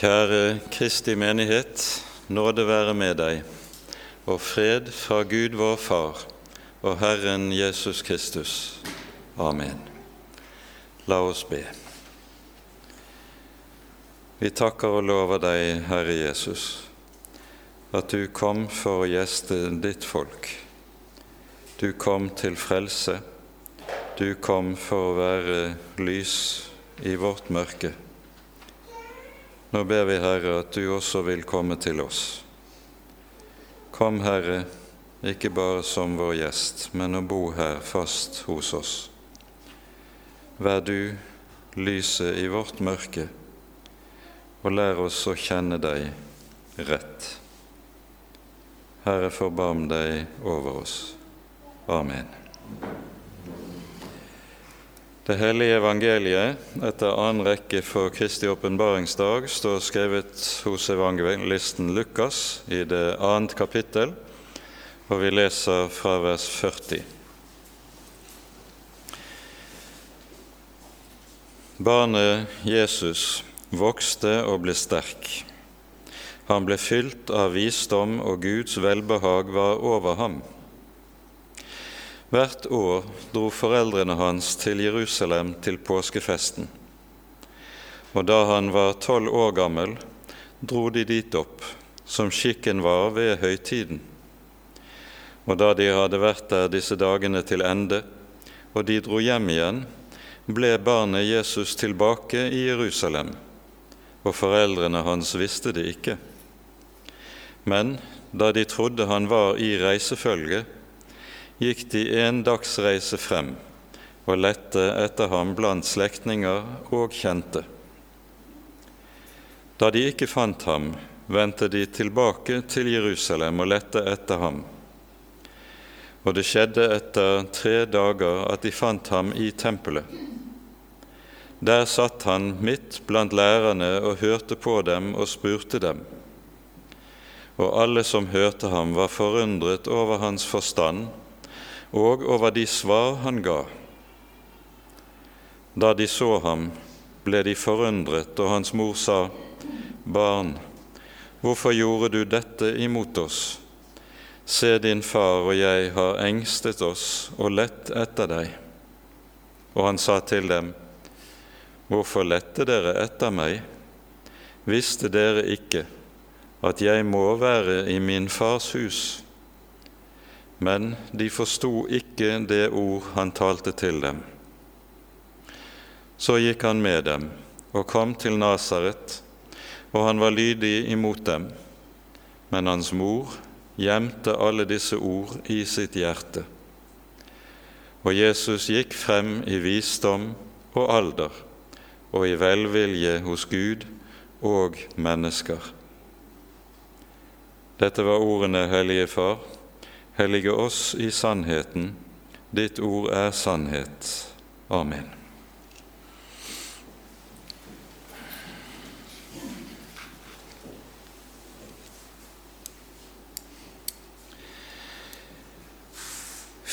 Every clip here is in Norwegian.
Kjære Kristi menighet, nåde være med deg, og fred fra Gud vår Far og Herren Jesus Kristus. Amen. La oss be. Vi takker og lover deg, Herre Jesus, at du kom for å gjeste ditt folk. Du kom til frelse. Du kom for å være lys i vårt mørke. Nå ber vi, Herre, at du også vil komme til oss. Kom, Herre, ikke bare som vår gjest, men å bo her fast hos oss. Vær du lyset i vårt mørke, og lær oss å kjenne deg rett. Herre, forbarm deg over oss. Amen. Det hellige evangeliet etter annen rekke for Kristi åpenbaringsdag står skrevet hos evangelisten Lukas i det annet kapittel, og vi leser fra vers 40. Barnet Jesus vokste og ble sterk. Han ble fylt av visdom, og Guds velbehag var over ham. Hvert år dro foreldrene hans til Jerusalem til påskefesten. Og da han var tolv år gammel, dro de dit opp, som skikken var ved høytiden. Og da de hadde vært der disse dagene til ende, og de dro hjem igjen, ble barnet Jesus tilbake i Jerusalem, og foreldrene hans visste det ikke. Men da de trodde han var i reisefølge, gikk de en dagsreise frem og lette etter ham blant slektninger og kjente. Da de ikke fant ham, vendte de tilbake til Jerusalem og lette etter ham. Og det skjedde etter tre dager at de fant ham i tempelet. Der satt han midt blant lærerne og hørte på dem og spurte dem. Og alle som hørte ham, var forundret over hans forstand og over de svar han ga. Da de så ham, ble de forundret, og hans mor sa, Barn, hvorfor gjorde du dette imot oss? Se, din far og jeg har engstet oss og lett etter deg. Og han sa til dem, Hvorfor lette dere etter meg? Visste dere ikke at jeg må være i min fars hus? Men de forsto ikke det ord han talte til dem. Så gikk han med dem og kom til Nasaret, og han var lydig imot dem. Men hans mor gjemte alle disse ord i sitt hjerte. Og Jesus gikk frem i visdom og alder og i velvilje hos Gud og mennesker. Dette var ordene, Hellige Far. Hellige oss i sannheten. Ditt ord er sannhet. Amen.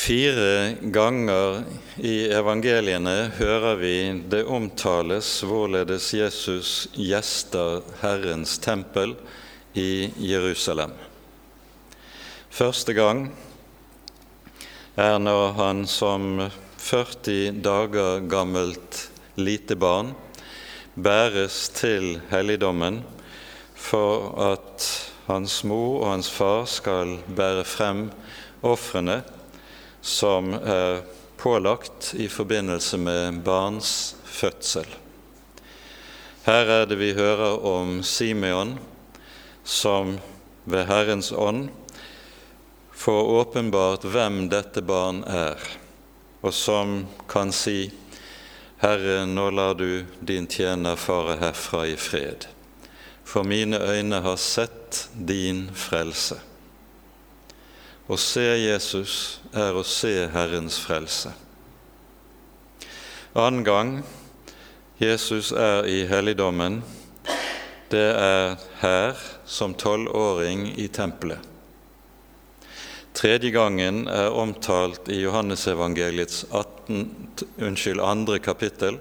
Fire ganger i evangeliene hører vi det omtales hvorledes Jesus gjester Herrens tempel i Jerusalem. Første gang er når han som 40 dager gammelt lite barn bæres til helligdommen for at hans mor og hans far skal bære frem ofrene som er pålagt i forbindelse med barns fødsel. Her er det vi hører om Simeon som ved Herrens ånd får åpenbart hvem dette barn er, og som kan si Herre, nå lar du din tjener fare herfra i fred, for mine øyne har sett din frelse. Å se Jesus er å se Herrens frelse. Annen gang Jesus er i helligdommen, det er her som tolvåring i tempelet. Tredje gangen er omtalt i Johannesevangeliets 18, unnskyld, andre kapittel,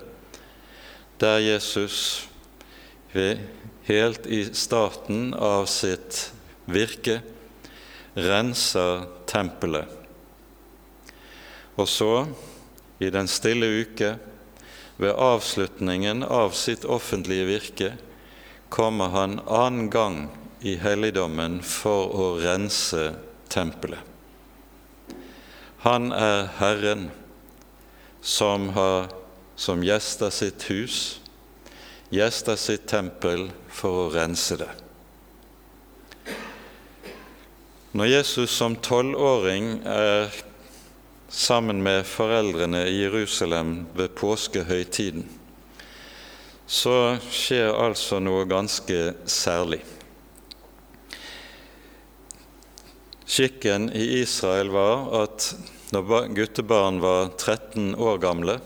der Jesus helt i starten av sitt virke, renser tempelet. Og så, i den stille uke, ved avslutningen av sitt offentlige virke, kommer han annen gang i helligdommen for å rense tempelet. Han er Herren som har som gjester sitt hus, gjester sitt tempel for å rense det. Når Jesus som tolvåring er sammen med foreldrene i Jerusalem ved påskehøytiden, så skjer altså noe ganske særlig. Skikken i Israel var at når guttebarn var 13 år gamle,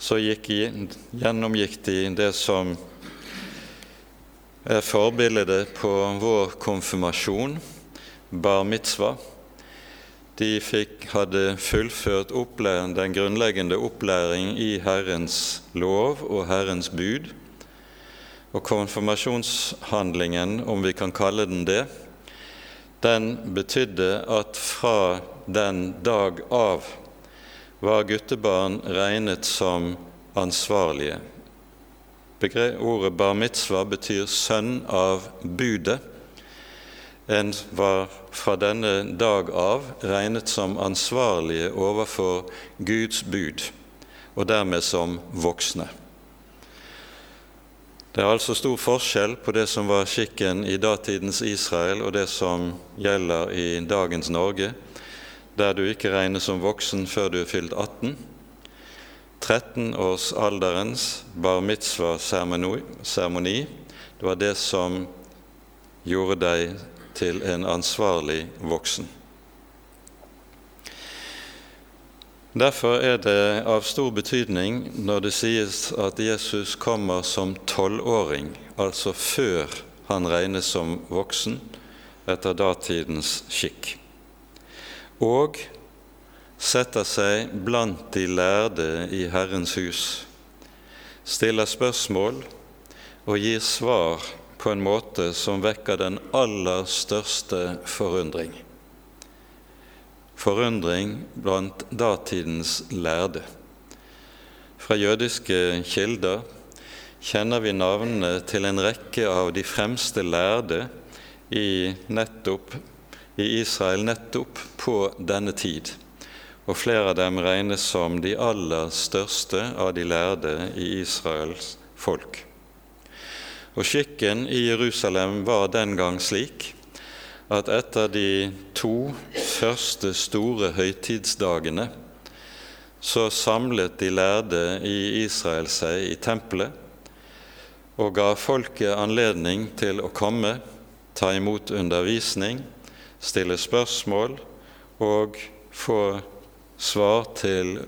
så gjennomgikk de det som er forbildet på vår konfirmasjon, bar mitzvah. De fikk, hadde fullført den grunnleggende opplæring i Herrens lov og Herrens bud. Og konfirmasjonshandlingen, om vi kan kalle den det, den betydde at fra den dag av var guttebarn regnet som ansvarlige. Ordet bar mitzvah betyr 'sønn av budet'. En var fra denne dag av regnet som ansvarlige overfor Guds bud, og dermed som voksne. Det er altså stor forskjell på det som var skikken i datidens Israel, og det som gjelder i dagens Norge der du ikke regnes som voksen før du er fylt 18. 13-årsalderens bar mitzvah-seremoni, det var det som gjorde deg til en ansvarlig voksen. Derfor er det av stor betydning når det sies at Jesus kommer som tolvåring, altså før han regnes som voksen etter datidens skikk og setter seg blant de lærde i Herrens hus, stiller spørsmål og gir svar på en måte som vekker den aller største forundring. Forundring blant datidens lærde. Fra jødiske kilder kjenner vi navnene til en rekke av de fremste lærde i nettopp i Israel nettopp på denne tid, og flere av dem regnes som de aller største av de lærde i Israels folk. Og Skikken i Jerusalem var den gang slik at etter de to første store høytidsdagene så samlet de lærde i Israel seg i tempelet og ga folket anledning til å komme, ta imot undervisning stille spørsmål og få svar til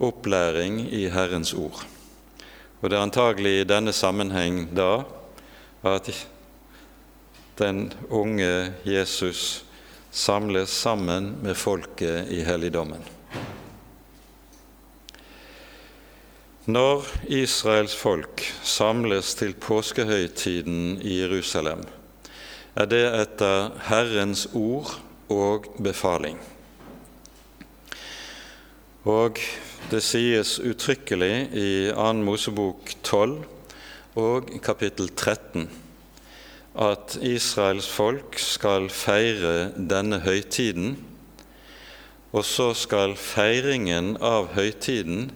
opplæring i Herrens ord. Og Det er antagelig i denne sammenheng da at den unge Jesus samles sammen med folket i helligdommen. Når Israels folk samles til påskehøytiden i Jerusalem, er det etter Herrens ord og befaling. Og det sies uttrykkelig i 2. Mosebok 12 og kapittel 13 at Israels folk skal feire denne høytiden, og så skal feiringen av høytiden,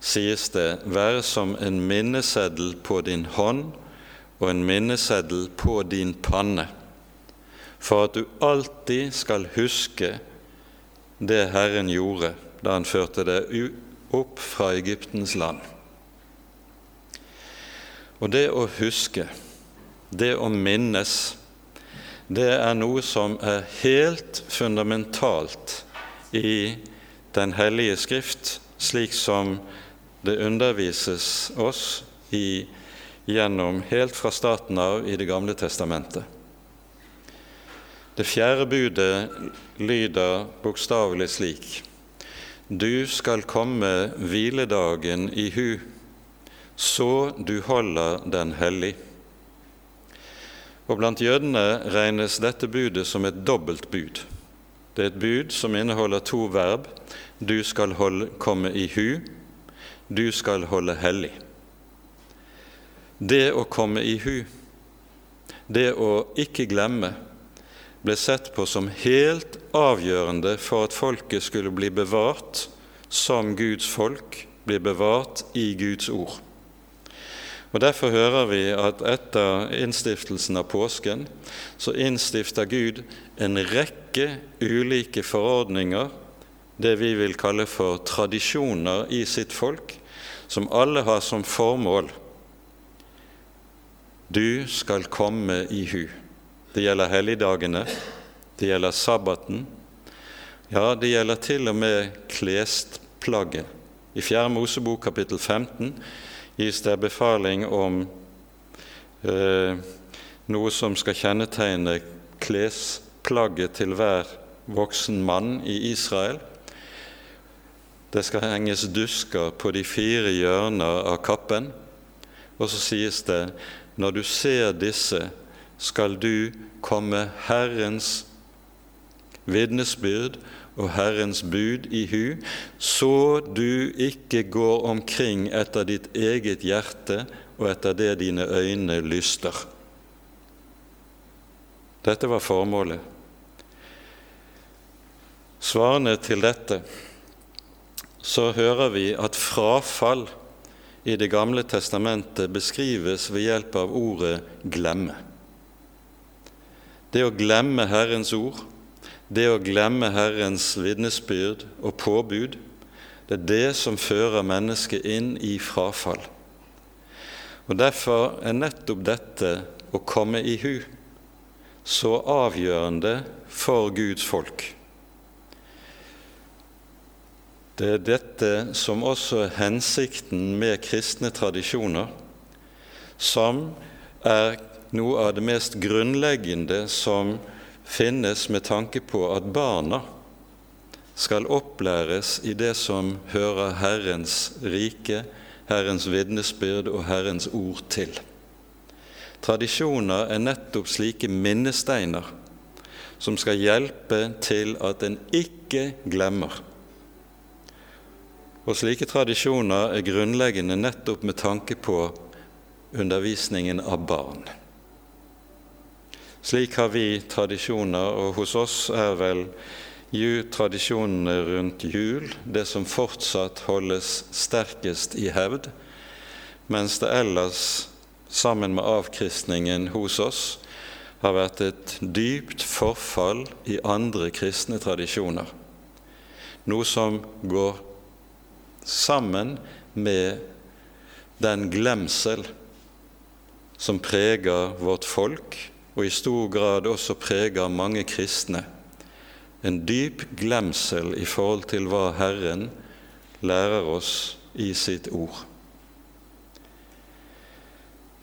sies det, være som en minneseddel på din hånd og en minneseddel på din panne for at du alltid skal huske det Herren gjorde da Han førte deg opp fra Egyptens land. Og det å huske, det å minnes, det er noe som er helt fundamentalt i Den hellige Skrift, slik som det undervises oss i, gjennom helt fra starten av i Det gamle testamentet. Det fjerde budet lyder bokstavelig slik.: Du skal komme hviledagen i hu, så du holder den hellig. Og blant jødene regnes dette budet som et dobbelt bud. Det er et bud som inneholder to verb. Du skal holde, komme i hu, du skal holde hellig. Det å komme i hu, det å ikke glemme, ble sett på som helt avgjørende for at folket skulle bli bevart som Guds folk, bli bevart i Guds ord. Og Derfor hører vi at etter innstiftelsen av påsken så innstifter Gud en rekke ulike forordninger, det vi vil kalle for tradisjoner i sitt folk, som alle har som formål du skal komme i hu. Det gjelder helligdagene, det gjelder sabbaten, ja, det gjelder til og med klesplagget. I 4. Mosebok kapittel 15 gis det befaling om eh, noe som skal kjennetegne klesplagget til hver voksen mann i Israel. Det skal henges dusker på de fire hjørner av kappen, og så sies det når du ser disse, skal du komme Herrens vitnesbyrd og Herrens bud i hu, så du ikke går omkring etter ditt eget hjerte og etter det dine øyne lyster. Dette var formålet. Svarende til dette så hører vi at frafall i Det gamle testamentet beskrives ved hjelp av ordet 'glemme'. Det å glemme Herrens ord det å glemme Herrens vitnesbyrd og påbud, det er det som fører mennesket inn i frafall. Og Derfor er nettopp dette å komme i hu så avgjørende for Guds folk. Det er dette som også er hensikten med kristne tradisjoner, som er noe av det mest grunnleggende som finnes med tanke på at barna skal opplæres i det som hører Herrens rike, Herrens vitnesbyrd og Herrens ord til. Tradisjoner er nettopp slike minnesteiner som skal hjelpe til at en ikke glemmer. Og slike tradisjoner er grunnleggende nettopp med tanke på undervisningen av barn. Slik har vi tradisjoner, og hos oss er vel tradisjonene rundt jul det som fortsatt holdes sterkest i hevd, mens det ellers, sammen med avkristningen hos oss, har vært et dypt forfall i andre kristne tradisjoner. Noe som går sammen med den glemsel som preger vårt folk og i stor grad også preger mange kristne, en dyp glemsel i forhold til hva Herren lærer oss i sitt ord.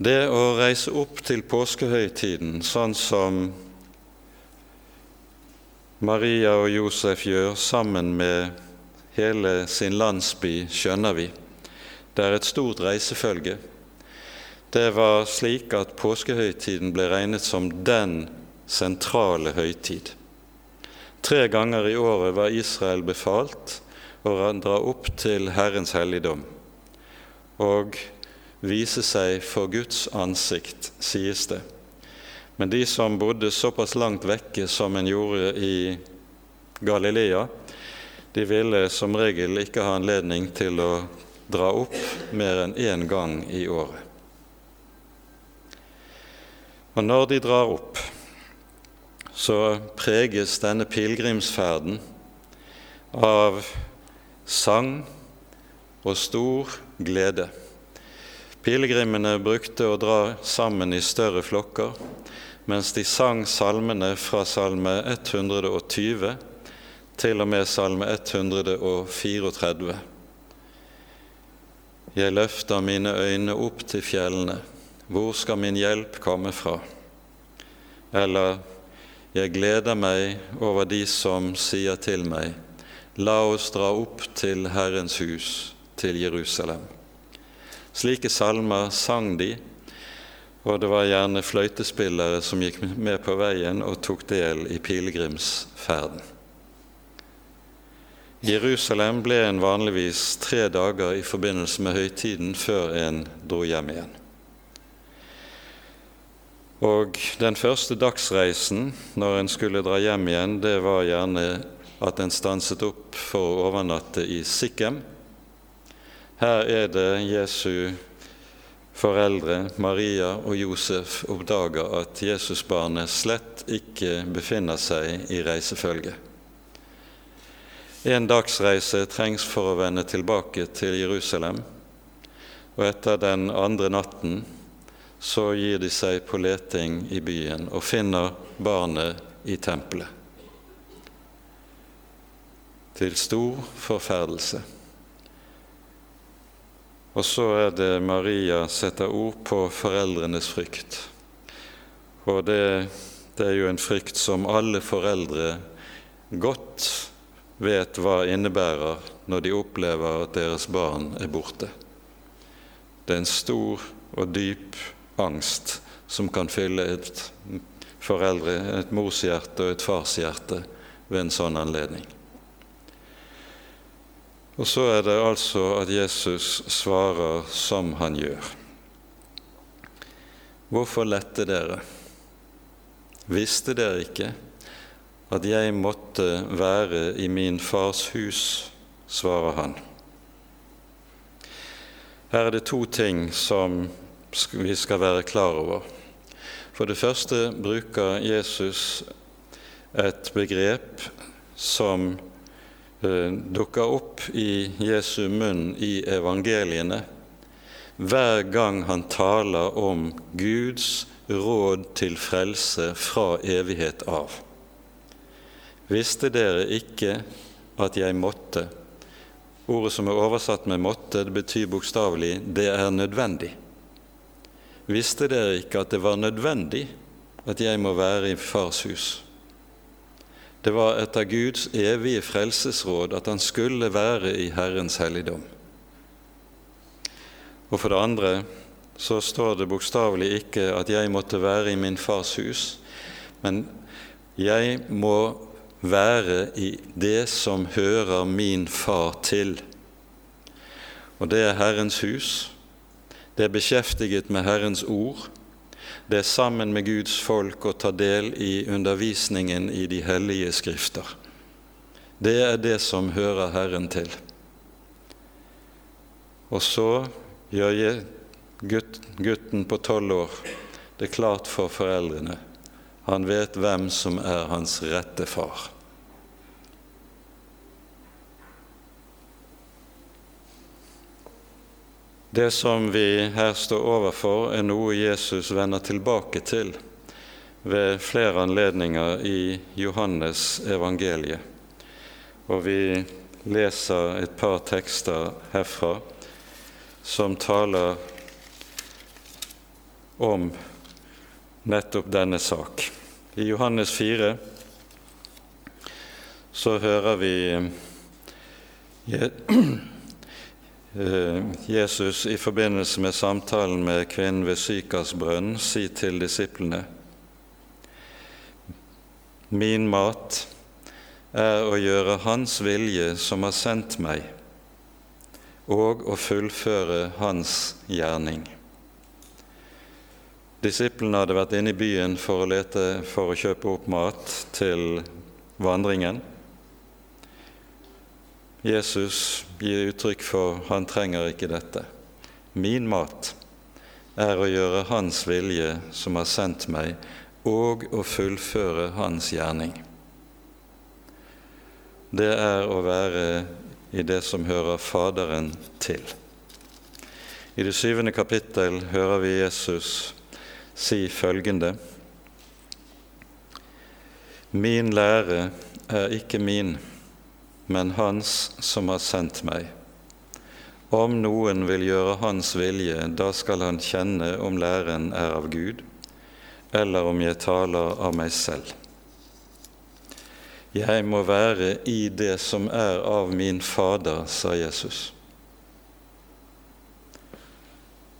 Det å reise opp til påskehøytiden sånn som Maria og Josef gjør sammen med hele sin landsby, skjønner vi. Det er et stort reisefølge. Det var slik at påskehøytiden ble regnet som den sentrale høytid. Tre ganger i året var Israel befalt å dra opp til Herrens helligdom og vise seg for Guds ansikt, sies det. Men de som bodde såpass langt vekke som en gjorde i Galilea, de ville som regel ikke ha anledning til å dra opp mer enn én gang i året. Og når de drar opp, så preges denne pilegrimsferden av sang og stor glede. Pilegrimene brukte å dra sammen i større flokker, mens de sang salmene fra salme 120 til og med salme 134. Jeg løfter mine øyne opp til fjellene. Hvor skal min hjelp komme fra? Eller jeg gleder meg over de som sier til meg, la oss dra opp til Herrens hus, til Jerusalem. Slike salmer sang de, og det var gjerne fløytespillere som gikk med på veien og tok del i pilegrimsferden. Jerusalem ble en vanligvis tre dager i forbindelse med høytiden før en dro hjem igjen. Og Den første dagsreisen når en skulle dra hjem igjen, det var gjerne at en stanset opp for å overnatte i Sikkem. Her er det Jesu foreldre Maria og Josef oppdager at Jesusbarnet slett ikke befinner seg i reisefølge. En dagsreise trengs for å vende tilbake til Jerusalem, og etter den andre natten så gir de seg på leting i byen og finner barnet i tempelet. Til stor forferdelse. Og så er det Maria setter ord på foreldrenes frykt. Og det, det er jo en frykt som alle foreldre godt vet hva innebærer når de opplever at deres barn er borte. Det er en stor og dyp angst som kan fylle et foreldre, et morshjerte og et farshjerte ved en sånn anledning. Og så er det altså at Jesus svarer som han gjør. Hvorfor lette dere? Visste dere ikke at jeg måtte være i min fars hus? svarer han. Her er det to ting som vi skal være klar over. For det første bruker Jesus et begrep som Eh, dukker opp i Jesu munn i evangeliene hver gang han taler om Guds råd til frelse fra evighet av. Visste dere ikke at jeg måtte? Ordet som er oversatt med 'måtte', det betyr bokstavelig 'det er nødvendig'. Visste dere ikke at det var nødvendig at jeg må være i Fars hus? Det var etter Guds evige frelsesråd at han skulle være i Herrens helligdom. Og for det andre så står det bokstavelig ikke at jeg måtte være i min fars hus, men jeg må være i det som hører min far til. Og det er Herrens hus. Det er beskjeftiget med Herrens ord. Det er sammen med Guds folk å ta del i undervisningen i de hellige skrifter. Det er det som hører Herren til. Og så gjør gutten på tolv år det klart for foreldrene. Han vet hvem som er hans rette far. Det som vi her står overfor, er noe Jesus vender tilbake til ved flere anledninger i Johannes evangeliet. Og vi leser et par tekster herfra som taler om nettopp denne sak. I Johannes 4 så hører vi Jesus i forbindelse med samtalen med kvinnen ved Sykas brønn si til disiplene Min mat er å gjøre Hans vilje som har sendt meg, og å fullføre Hans gjerning. Disiplene hadde vært inne i byen for å, lete, for å kjøpe opp mat til vandringen. Jesus gir uttrykk for han trenger ikke dette. Min mat er å gjøre Hans vilje, som har sendt meg, og å fullføre Hans gjerning. Det er å være i det som hører Faderen til. I det syvende kapittel hører vi Jesus si følgende.: Min lære er ikke min men Hans som har sendt meg. Om noen vil gjøre Hans vilje, da skal han kjenne om læren er av Gud, eller om jeg taler av meg selv. Jeg må være i det som er av min Fader, sa Jesus.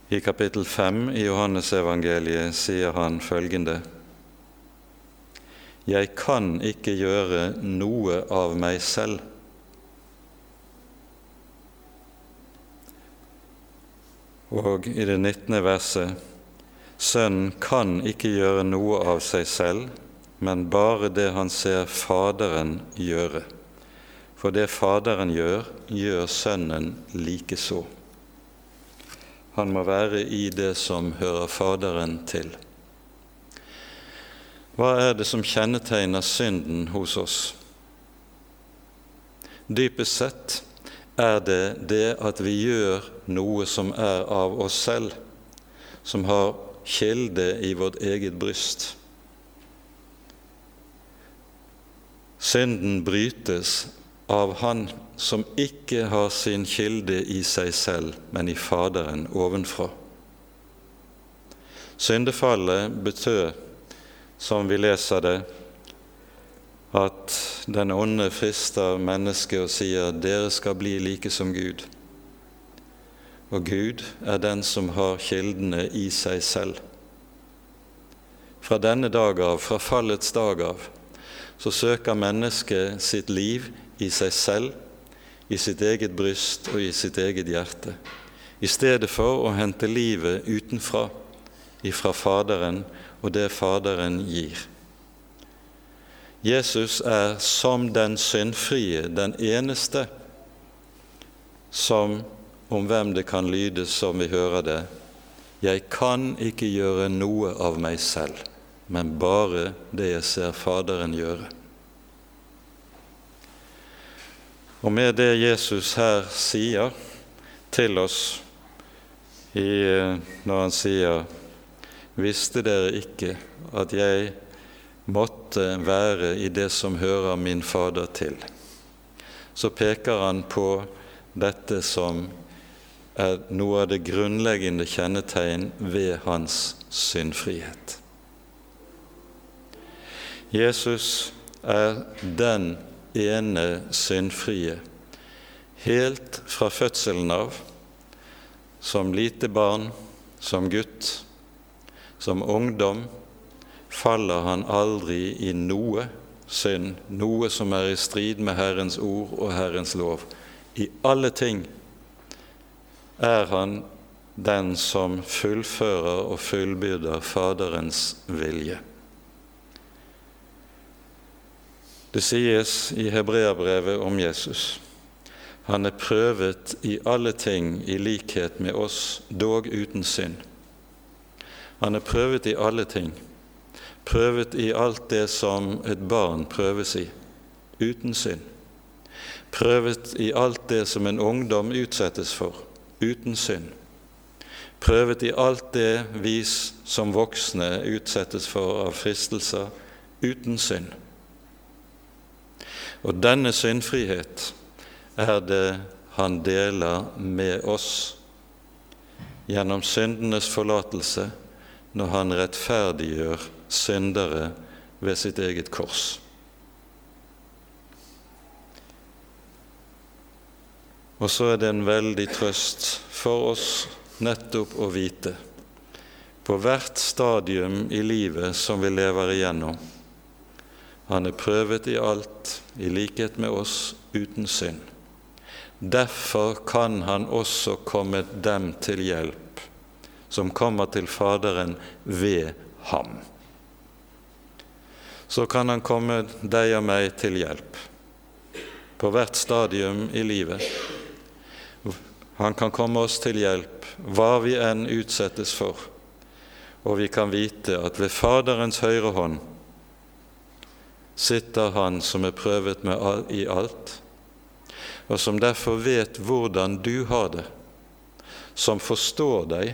I kapittel 5 i Johannesevangeliet sier han følgende Jeg kan ikke gjøre noe av meg selv. Og i det 19. verset Sønnen kan ikke gjøre noe av seg selv, men bare det han ser Faderen gjøre. For det Faderen gjør, gjør Sønnen likeså. Han må være i det som hører Faderen til. Hva er det som kjennetegner synden hos oss? Dypest sett er det det at vi gjør noe som er av oss selv, som har kilde i vårt eget bryst. Synden brytes av Han som ikke har sin kilde i seg selv, men i Faderen ovenfra. Syndefallet betød, som vi leser det, at den onde frister mennesket og sier 'dere skal bli like som Gud'. Og Gud er den som har kildene i seg selv. Fra denne dag av, fra fallets dag av, så søker mennesket sitt liv i seg selv, i sitt eget bryst og i sitt eget hjerte, i stedet for å hente livet utenfra, ifra Faderen og det Faderen gir. Jesus er som den syndfrie, den eneste som om hvem det kan lyde som vi hører det, jeg kan ikke gjøre noe av meg selv men bare det jeg ser Faderen gjøre. Og med det Jesus her sier til oss i, når han sier Visste dere ikke at jeg måtte være i det som hører min Fader til? Så peker han på dette som er noe av det grunnleggende kjennetegn ved hans syndfrihet. Jesus er den ene syndfrie, helt fra fødselen av, som lite barn, som gutt, som ungdom, faller han aldri i noe synd, noe som er i strid med Herrens ord og Herrens lov. I alle ting er han den som fullfører og fullbyrder Faderens vilje. Det sies i hebreabrevet om Jesus. Han er prøvet i alle ting i likhet med oss, dog uten synd. Han er prøvet i alle ting, prøvet i alt det som et barn prøves i, uten synd. Prøvet i alt det som en ungdom utsettes for, uten synd. Prøvet i alt det vi som voksne utsettes for av fristelser, uten synd. Og denne syndfrihet er det han deler med oss gjennom syndenes forlatelse når han rettferdiggjør syndere ved sitt eget kors. Og så er det en veldig trøst for oss nettopp å vite på hvert stadium i livet som vi lever igjennom, han er prøvet i alt, i likhet med oss, uten synd. Derfor kan han også komme dem til hjelp, som kommer til Faderen ved ham. Så kan han komme deg og meg til hjelp. På hvert stadium i livet. Han kan komme oss til hjelp hva vi enn utsettes for, og vi kan vite at ved Faderens høyre hånd sitter han som er prøvet med i alt, og som derfor vet hvordan du har det, som forstår deg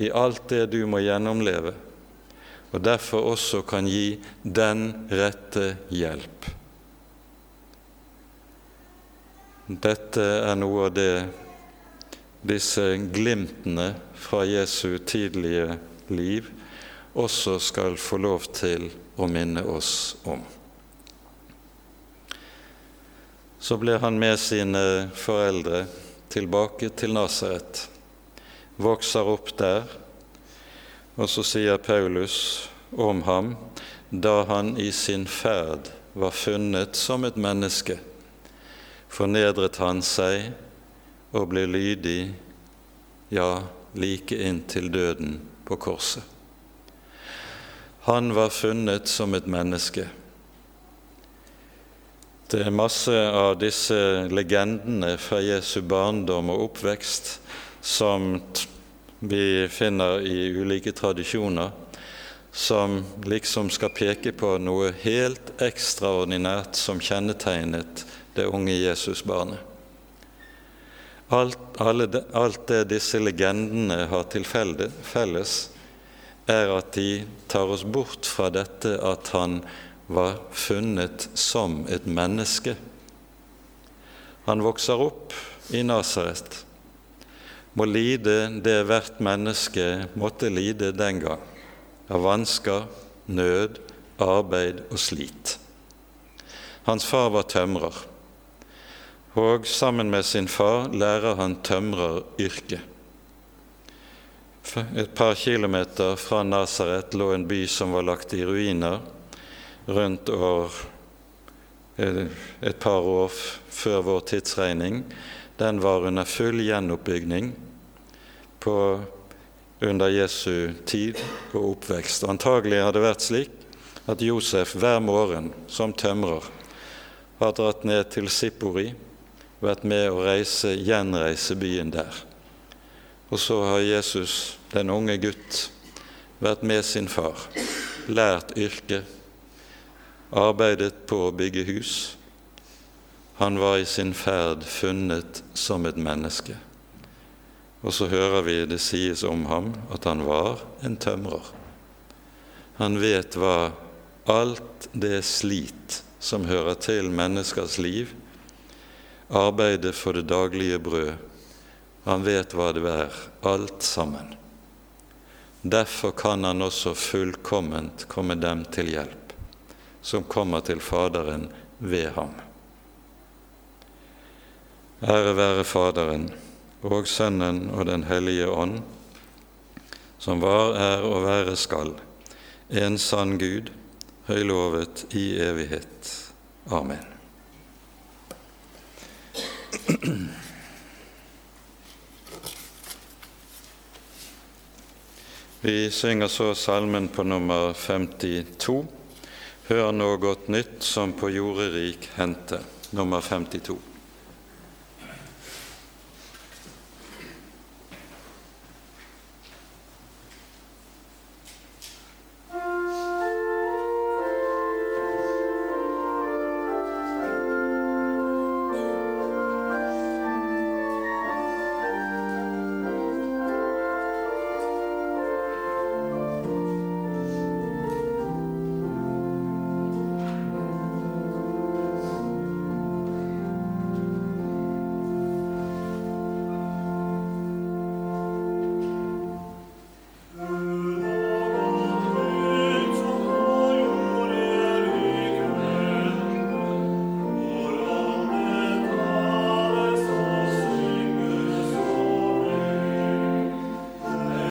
i alt det du må gjennomleve, og derfor også kan gi den rette hjelp. Dette er noe av det disse glimtene fra Jesu tidlige liv også skal få lov til å minne oss om. Så ble han med sine foreldre tilbake til Nasaret, vokser opp der. Og så sier Paulus om ham da han i sin ferd var funnet som et menneske, fornedret han seg og ble lydig, ja, like inntil døden på korset. Han var funnet som et menneske. Det er masse av disse legendene fra Jesu barndom og oppvekst som vi finner i ulike tradisjoner, som liksom skal peke på noe helt ekstraordinært som kjennetegnet det unge Jesusbarnet. Alt, alt det disse legendene har til felles, er at de tar oss bort fra dette at han var funnet som et menneske. Han vokser opp i Nasaret, må lide det hvert menneske måtte lide den gang, av vansker, nød, arbeid og slit. Hans far var tømrer, og sammen med sin far lærer han tømreryrket. Et par kilometer fra Nasaret lå en by som var lagt i ruiner rundt år eh, et par år før vår tidsregning. Den var under full gjenoppbygning på, under Jesu tid og oppvekst. Antagelig har det vært slik at Josef hver morgen som tømrer har dratt ned til Sippori, vært med å reise, gjenreise byen der. Og så har Jesus, den unge gutt, vært med sin far, lært yrket, arbeidet på å bygge hus. Han var i sin ferd funnet som et menneske. Og så hører vi det sies om ham at han var en tømrer. Han vet hva alt det slit som hører til menneskers liv, arbeidet for det daglige brød, han vet hva det er, alt sammen. Derfor kan han også fullkomment komme dem til hjelp, som kommer til Faderen ved ham. Ære være Faderen og Sønnen og Den hellige ånd, som var, er og være skal, en sann Gud, høylovet i evighet. Amen. Vi synger så salmen på nummer 52. Hør nå godt nytt som på jorderik hente, nummer 52.